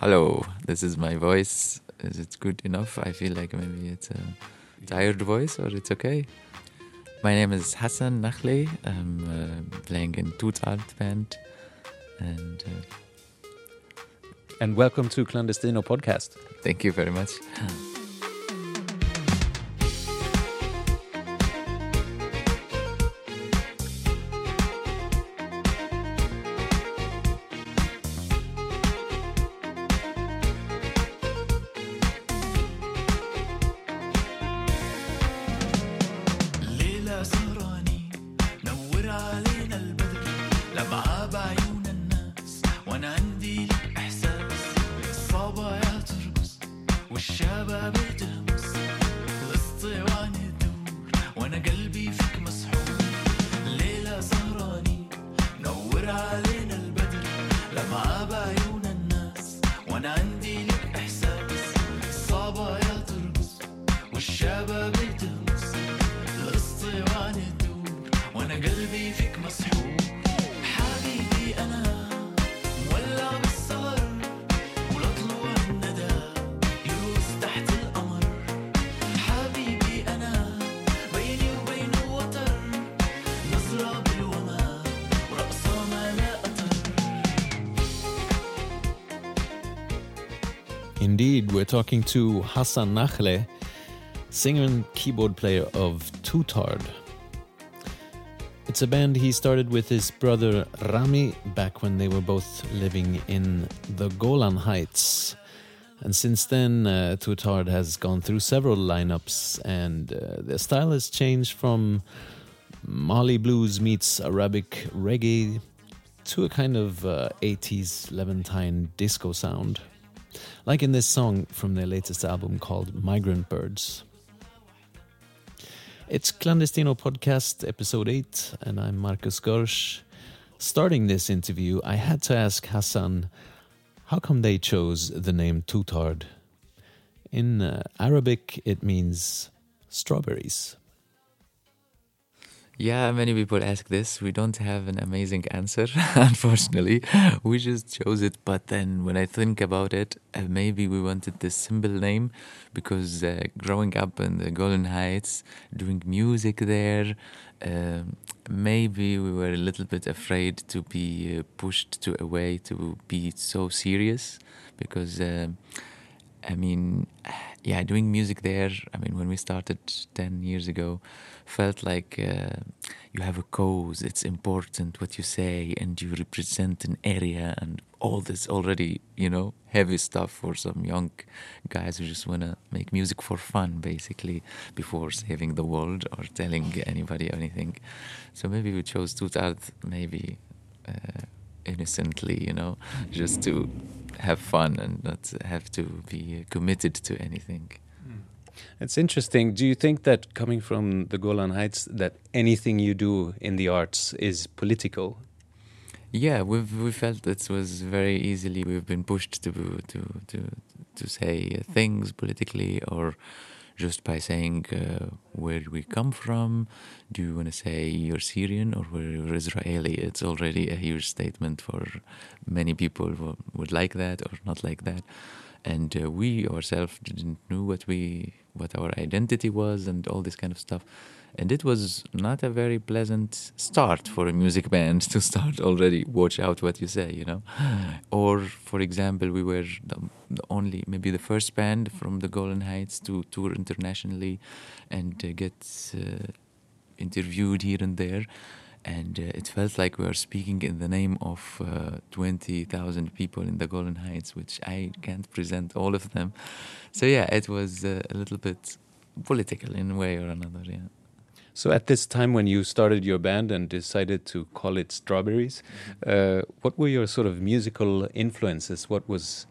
Hello, this is my voice. Is it good enough? I feel like maybe it's a tired voice or it's okay. My name is Hasan Nakhleh. I'm uh, playing in Tootard band and uh, And welcome to Clandestino podcast. thank you very much. وأنا قلبي فيك مسحور ليلة سهراني نور علينا البدر لمعة بعيون الناس وأنا عندي Indeed, we're talking to Hasan Nakhleh, singer and keyboard player of Tootard. It's a band he started with his brother Rami back when they were both living in the Golan Heights. And since then, uh, Tootard has gone through several lineups, and uh, their style has changed from Mali blues meets Arabic reggae to a kind of uh, 80s Levantine disco sound like in this song from their latest album called Migrant Birds. It's Clandestino Podcast, episode 8, and I'm Markus Görsch. Starting this interview, I had to ask Hasan how come they chose the name Tootard? In uh, Arabic, it means strawberries. Yeah, many people ask this. We don't have an amazing answer, unfortunately. We just chose it. But then when I think about it, uh, maybe we wanted this simple name because uh, growing up in the Golan Heights, doing music there, um maybe we were a little bit afraid to be uh, pushed to a way to be so serious because. um I mean, yeah, doing music there. I mean, when we started ten years ago, felt like uh, you have a cause. It's important what you say, and you represent an area, and all this already, you know, heavy stuff for some young guys who just wanna make music for fun, basically, before saving the world or telling anybody anything. So maybe we chose Tootard, maybe. Uh, innocently, you know, just to have fun and not have to be committed to anything. Hmm. It's interesting. Do you think that coming from the Golan Heights, that anything you do in the arts is political? Yeah, we've we felt it was very easily we've been pushed to to to to say things politically or just by saying uh, where we come from. Do you want to say you're Syrian or we're Israeli? It's already a huge statement for many people who would like that or not like that. And uh, we ourselves didn't know what we what our identity was and all this kind of stuff. And it was not a very pleasant start for a music band to start already. Watch out what you say, you know. or, for example, we were only, maybe the first band from the Golan Heights to tour internationally and uh, get uh, interviewed here and there. And uh, it felt like we were speaking in the name of uh, 20,000 people in the Golan Heights, which I can't present all of them. So, yeah, it was uh, a little bit political in a way or another, yeah. So, at this time when you started your band and decided to call it Strawberries, uh, what were your sort of musical influences? What was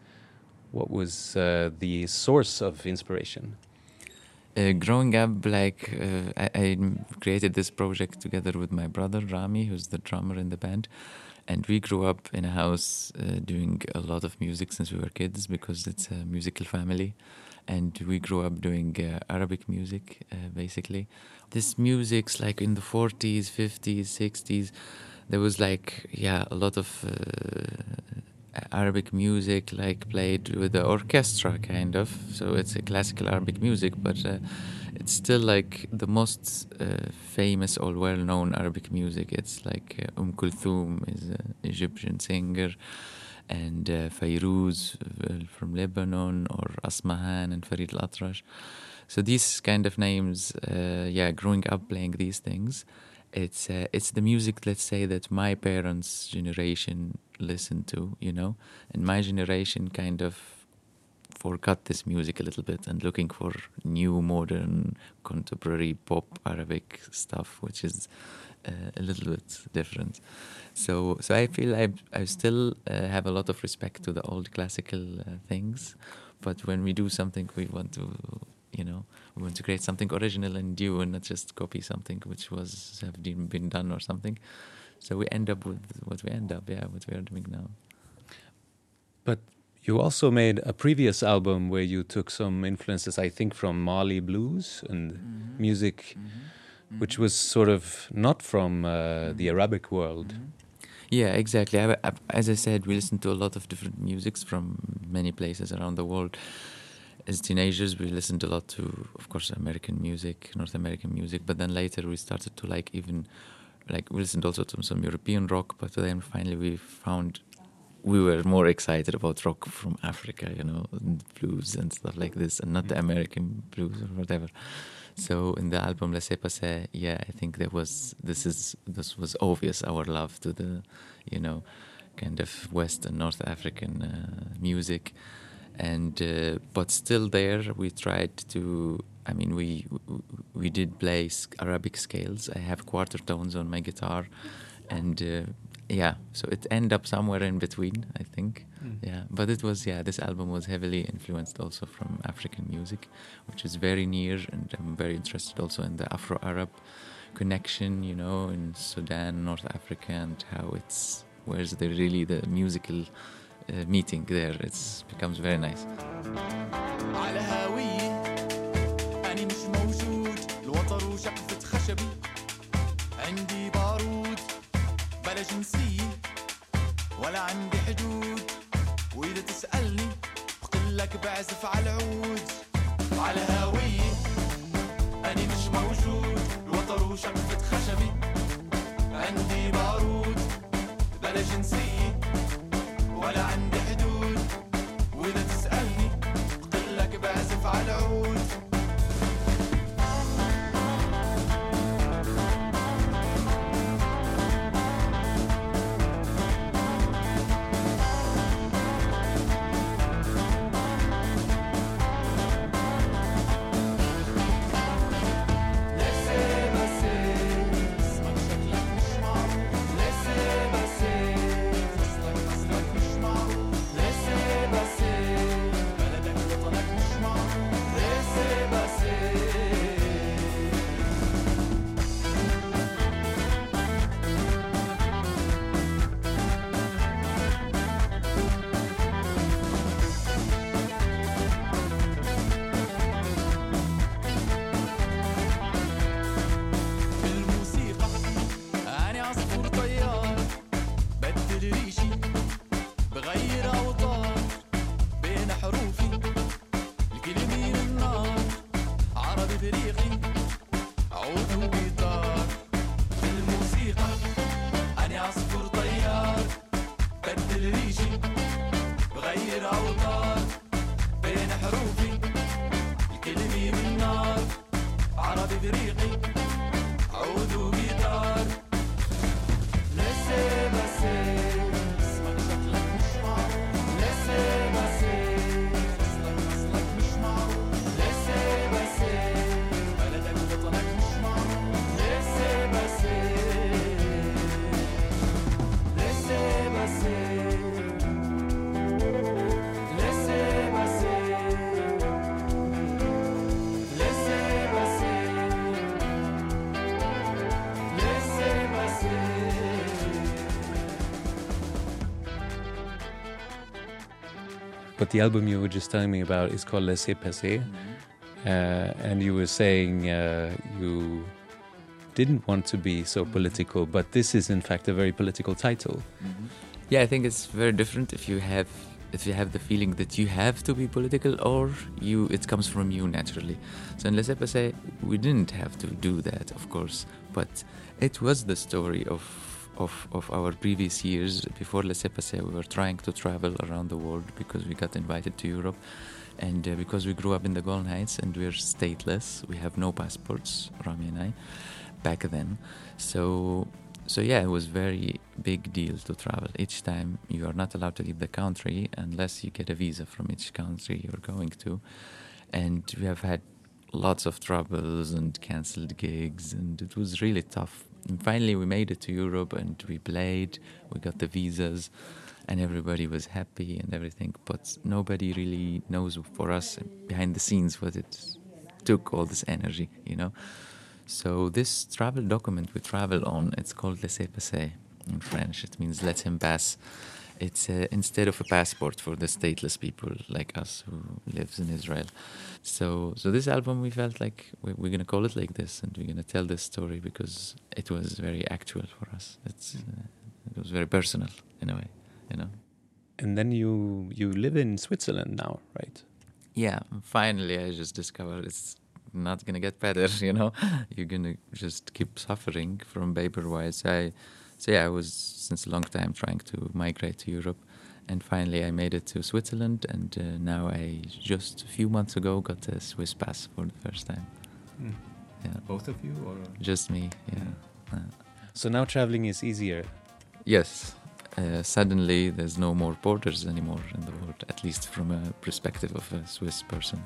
what was uh, the source of inspiration? Uh, growing up, like uh, I, I created this project together with my brother Rami, who's the drummer in the band, and we grew up in a house uh, doing a lot of music since we were kids because it's a musical family, and we grew up doing uh, Arabic music uh, basically. This music's like in the 40s, 50s, 60s. There was like yeah a lot of uh, Arabic music, like played with the orchestra, kind of. So it's a classical Arabic music, but uh, it's still like the most uh, famous or well-known Arabic music. It's like uh, Umm Kulthum is an Egyptian singer, and uh, uh, from Lebanon, or Asmahan and Farid al-Atrash. So these kind of names, uh, yeah, growing up playing these things, it's uh, it's the music, let's say, that my parents' generation listened to, you know, and my generation kind of forgot this music a little bit and looking for new, modern, contemporary pop Arabic stuff, which is uh, a little bit different. So, so I feel I I still uh, have a lot of respect to the old classical uh, things, but when we do something, we want to, you know, we want to create something original and new, and not just copy something which was have been been done or something. So we end up with what we end up, yeah, what we are doing now. But you also made a previous album where you took some influences, I think, from Mali blues and Mm-hmm. music, which was sort of not from uh, Mm-hmm. the Arabic world. Yeah, exactly. I, I, as I said, we listen to a lot of different musics from many places around the world. As teenagers, we listened a lot to, of course, American music, North American music. But then later, we started to like even, like we listened also to some European rock. But then finally, we found we were more excited about rock from Africa, you know, and blues and stuff like this, and not the American blues or whatever. So in the album Laissez Passer, yeah, I think there was this is this was obvious our love to the, you know, kind of West and North African uh, music, and uh, but still there we tried to. I mean, we we did play Arabic scales. I have quarter tones on my guitar, and uh, yeah, so it ended up somewhere in between. I think. Yeah, but it was yeah. This album was heavily influenced also from African music, which is very near, and I'm very interested also in the Afro-Arab connection. You know, in Sudan, North Africa, and how it's where's the really the musical meeting there. It's becomes very nice. على هاوية أنا مش موجود. الوتر وشقفة خشبي عندي بارود. بلا جنسية ولا عندي حدود. وإذا تسألني بقلك بعزف على العود. على هاوية أنا مش موجود. الوتر وشقفة خشبي عندي بارود. بلا جنسية ولا عندي حدود. وإذا تسألني بقلك بعزف على العود. عربي بريقي But the album you were just telling me about is called Laissez Passer. Mm-hmm. Uh, and you were saying uh, you didn't want to be so political, but this is in fact a very political title. Yeah, I think it's very different if you have if you have the feeling that you have to be political or you it comes from you naturally. So in Laissez Passer, we didn't have to do that, of course, but it was the story of of, of our previous years before Passer. We were trying to travel around the world because we got invited to Europe. And uh, because we grew up in the Golan Heights and we're stateless, we have no passports, Rami and I, back then. So so yeah, it was very big deal to travel. Each time you are not allowed to leave the country unless you get a visa from each country you're going to, and we have had lots of troubles and cancelled gigs, and it was really tough. And finally, we made it to Europe, and we played. We got the visas, and everybody was happy and everything. But nobody really knows for us behind the scenes what it took all this energy, you know. So this travel document we travel on, it's called laissez passer in French. It means let him pass. It's uh, instead of a passport for the stateless people like us who lives in Israel. So so this album we felt like we- we're gonna call it like this, and we're gonna tell this story because it was very actual for us. It's uh, it was very personal in a way, you know. And then you you live in Switzerland now, right? yeah finally i just discovered it's not gonna get better you know you're gonna just keep suffering from paper wise i so yeah i was since a long time trying to migrate to europe. And finally i made it to switzerland and uh, now i just a few months ago got a swiss pass for the first time. Yeah. Both of you, or? Just me yeah. Uh, so now traveling is easier. yes. Uh, suddenly there's no more borders anymore in the world at least from a perspective of a swiss person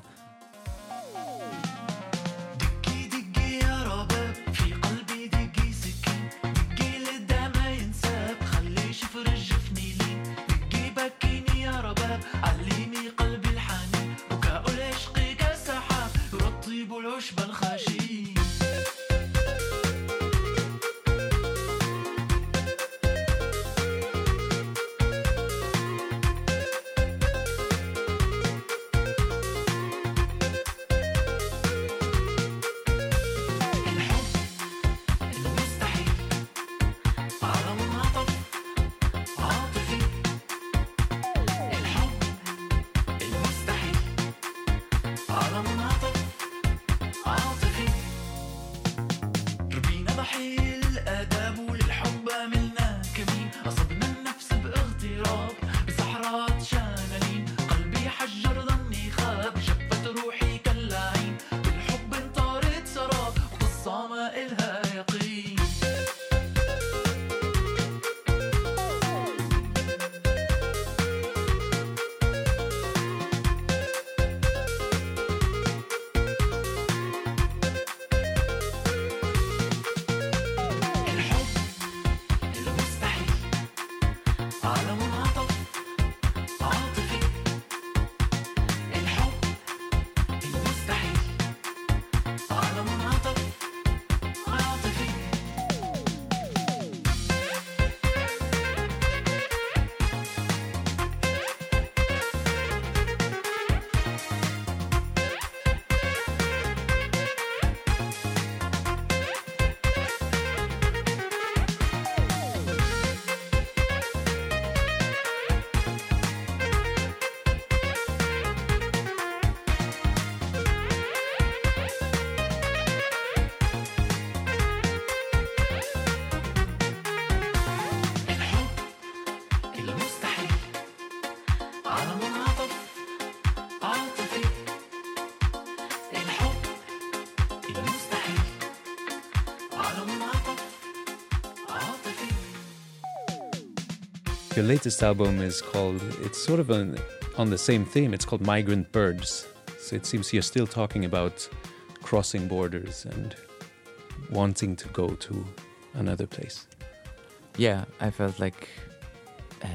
Your latest album is called. It's sort of an, on the same theme. It's called Migrant Birds. So it seems you're still talking about crossing borders and wanting to go to another place. yeah, I felt like uh,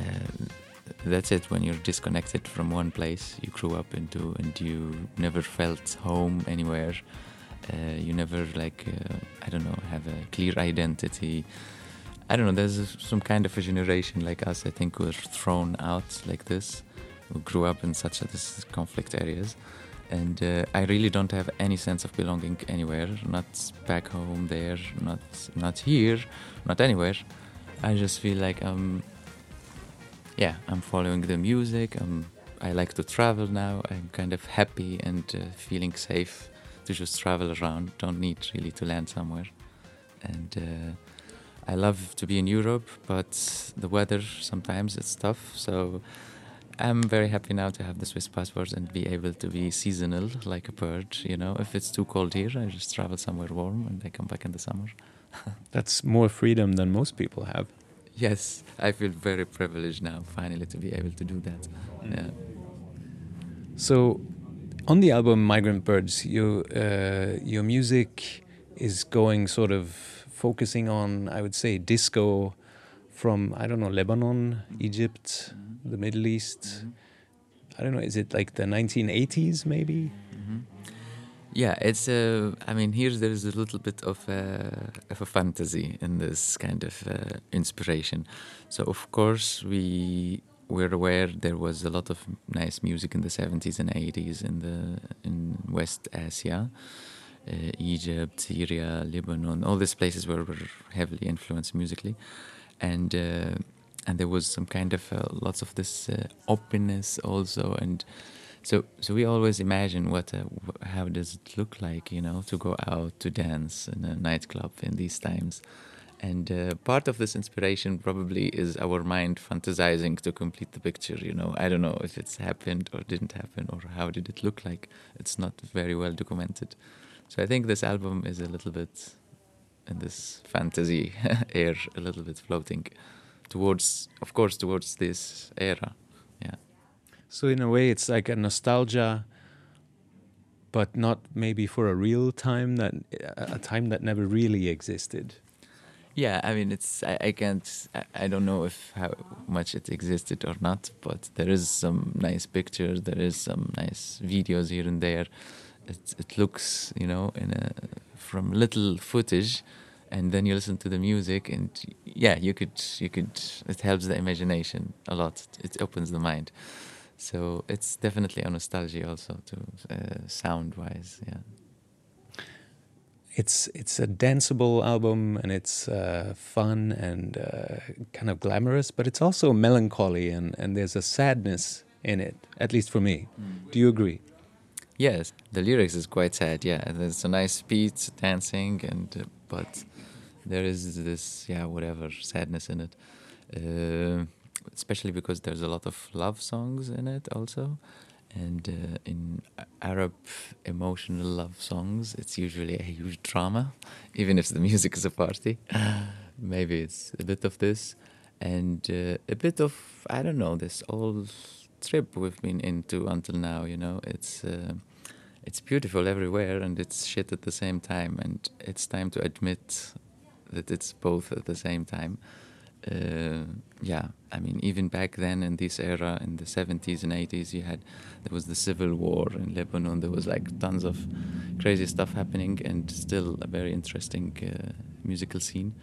that's it. When you're disconnected from one place you grew up into, and you never felt home anywhere. Uh, you never like uh, I don't know have a clear identity. I don't know. There's some kind of a generation like us. I think who are thrown out like this, who grew up in such a, this conflict areas, and uh, I really don't have any sense of belonging anywhere. Not back home, there, not not here, not anywhere. I just feel like I'm yeah, I'm following the music. I'm, I like to travel now. I'm kind of happy and uh, feeling safe to just travel around. Don't need really to land somewhere. And uh, I love to be in Europe, but the weather sometimes it's tough. So I'm very happy now to have the Swiss passport and be able to be seasonal like a bird. You know, if it's too cold here, I just travel somewhere warm and I come back in the summer. That's more freedom than most people have. Yes, I feel very privileged now, finally, to be able to do that. Yeah. So, on the album Migrant Birds, you, uh, your music is going sort of focusing on, I would say, disco from, I don't know, Lebanon, Egypt, the Middle East. I don't know, is it like the 1980s maybe? Mhm. Yeah, it's uh, I mean, here there is a little bit of a, of a fantasy in this kind of uh, inspiration. So of course we were aware there was a lot of nice music in the 70s and 80s in the in West Asia, uh, Egypt, Syria, Lebanon, all these places where we're heavily influenced musically, and. Uh, and there was some kind of uh, lots of this uh, openness also. And so so we always imagine what uh, how does it look like you know to go out to dance in a nightclub in these times. And uh, part of this inspiration probably is our mind fantasizing to complete the picture you know. I don't know if it's happened or didn't happen or how did it look like. It's not very well documented so i think this album is a little bit in this fantasy air a little bit floating towards of course towards this era yeah So, in a way, it's like a nostalgia, but not maybe for a real time that a time that never really existed. Yeah, I mean, it's I, I can't I, I don't know if how much it existed or not, but there is some nice pictures, there is some nice videos here and there. It it looks, you know, in a from little footage, and then you listen to the music, and yeah, you could you could it helps the imagination a lot. It opens the mind. So it's definitely a nostalgia also to uh, sound wise, yeah. It's it's a danceable album and it's uh, fun and uh, kind of glamorous, but it's also melancholy and, and there's a sadness in it, at least for me. Do you agree? Yes, the lyrics is quite sad. Yeah, there's a nice beat, dancing, and uh, but there is this yeah whatever sadness in it, uh, especially because there's a lot of love songs in it also, and uh, in Arab emotional love songs, it's usually a huge drama, even if the music is a party. Maybe it's a bit of this, and uh, a bit of I don't know this old trip we've been into until now. You know, it's uh, it's beautiful everywhere and it's shit at the same time, and it's time to admit that it's both at the same time. Uh, yeah, I mean, even back then in this era, in the 70s and 80s, you had there was the civil war in Lebanon. There was like tons of crazy stuff happening, and still a very interesting uh, musical scene.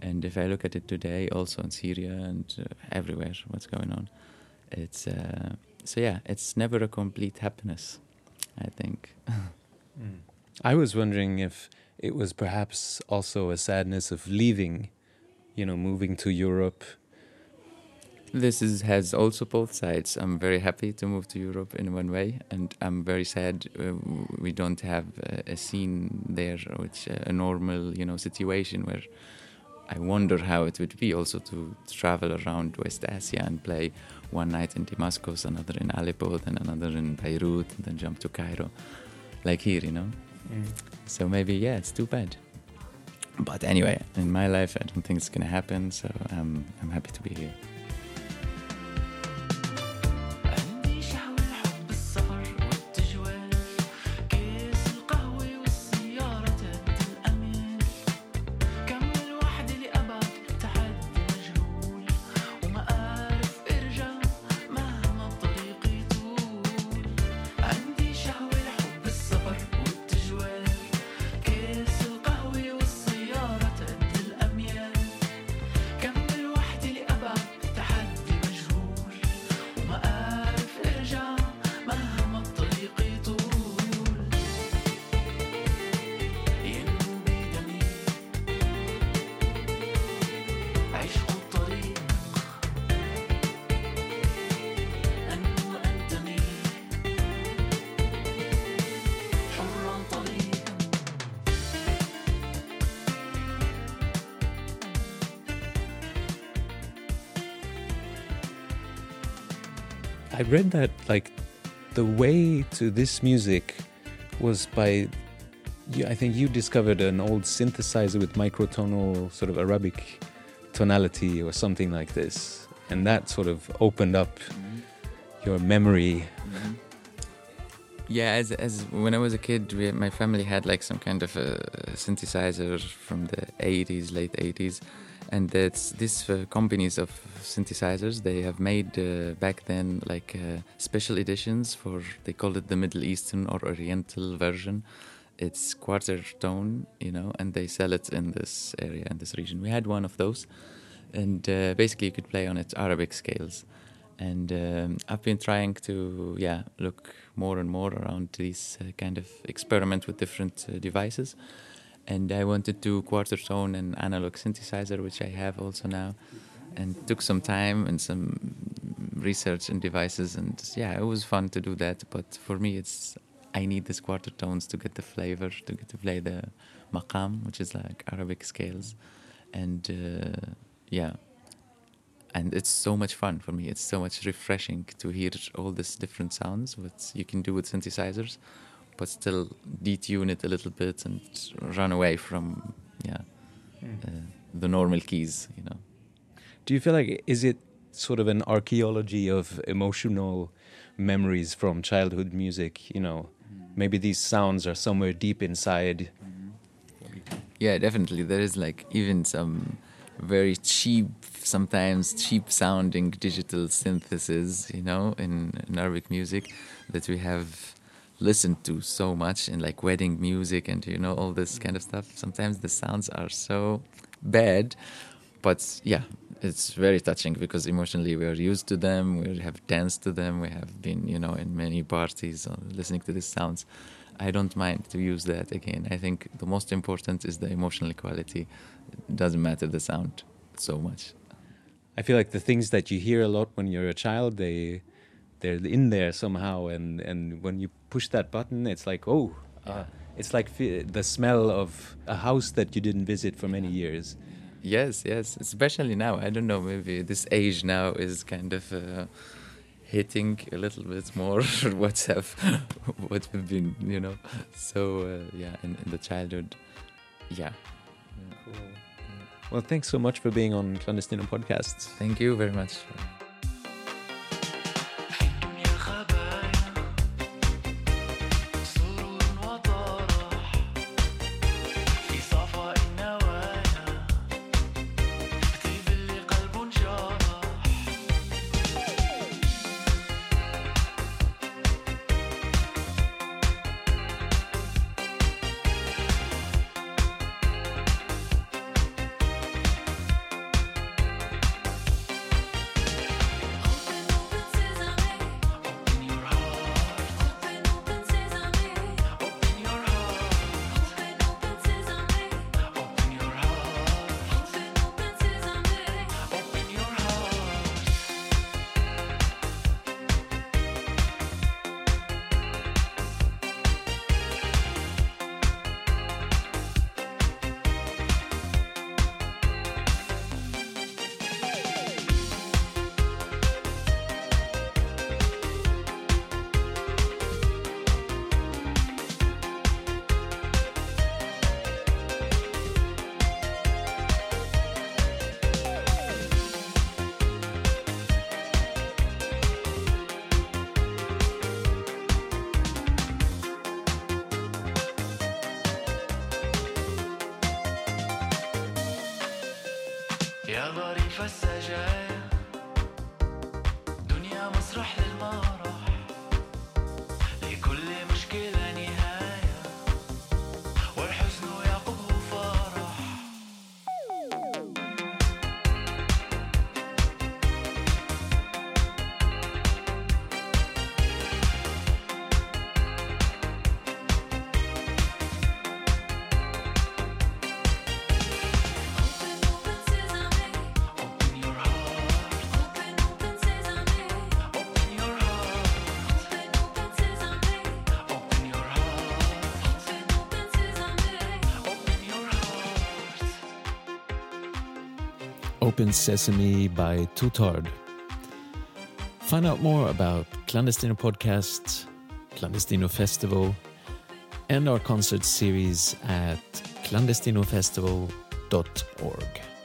And if I look at it today, also in Syria and uh, everywhere, what's going on, it's uh, so yeah, it's never a complete happiness. I think. I was wondering if it was perhaps also a sadness of leaving, you know, moving to Europe. This is, has also both sides. I'm very happy to move to Europe in one way, and I'm very sad uh, we don't have a, a scene there, which uh, a normal, you know, situation where I wonder how it would be also to travel around West Asia and play one night in Damascus, another in Aleppo, then another in Beirut, and then jump to Cairo, like here, you know. Mm. So maybe yeah, it's too bad. But anyway, in my life, I don't think it's gonna happen. So I'm I'm happy to be here. I read that like the way to this music was by you, I think you discovered an old synthesizer with microtonal sort of Arabic tonality or something like this, and that sort of opened up mm-hmm. your memory. Mm-hmm. Yeah, as as when I was a kid, we, my family had like some kind of a synthesizer from the 80s, late 80s, and these uh, companies of synthesizers. They have made uh, back then like uh, special editions for they call it the Middle Eastern or Oriental version. It's quarter tone, you know, and they sell it in this area in this region. We had one of those, and uh, basically you could play on its Arabic scales and um, I've been trying to yeah look more and more around these uh, kind of experiment with different uh, devices and I wanted to quarter tone an analog synthesizer which I have also now and took some time and some research and devices and yeah it was fun to do that. But for me it's I need this quarter tones to get the flavor to get to play the maqam which is like Arabic scales. And uh, yeah. And it's so much fun for me. It's so much refreshing to hear all these different sounds, what you can do with synthesizers, but still detune it a little bit and run away from yeah hmm. uh, the normal keys. You know. Do you feel like is it sort of an archaeology of emotional memories from childhood music? You know, hmm. maybe these sounds are somewhere deep inside. Mm-hmm. Yeah, definitely. There is like even some very cheap, sometimes cheap sounding digital synthesis, you know, in, in Arabic music that we have listened to so much in like wedding music and you know all this kind of stuff. Sometimes the sounds are so bad, but yeah, it's very touching because emotionally we are used to them. We have danced to them. We have been, you know, in many parties listening to these sounds. I don't mind to use that again. I think the most important is the emotional quality. It doesn't matter the sound so much. I feel like the things that you hear a lot when you're a child, they they're in there somehow, and and when you push that button, it's like oh, uh, it's like the smell of a house that you didn't visit for many years. Yes, yes, especially now. I don't know, maybe this age now is kind of uh, hitting a little bit more what's have what we've been, you know. So uh, yeah, in, in the childhood, yeah. Well, thanks so much for being on Clandestino Podcasts. Thank you very much. Open Sesame by Tootard. Find out more about Clandestino Podcast, Clandestino Festival, and our concert series at clandestinofestival.org.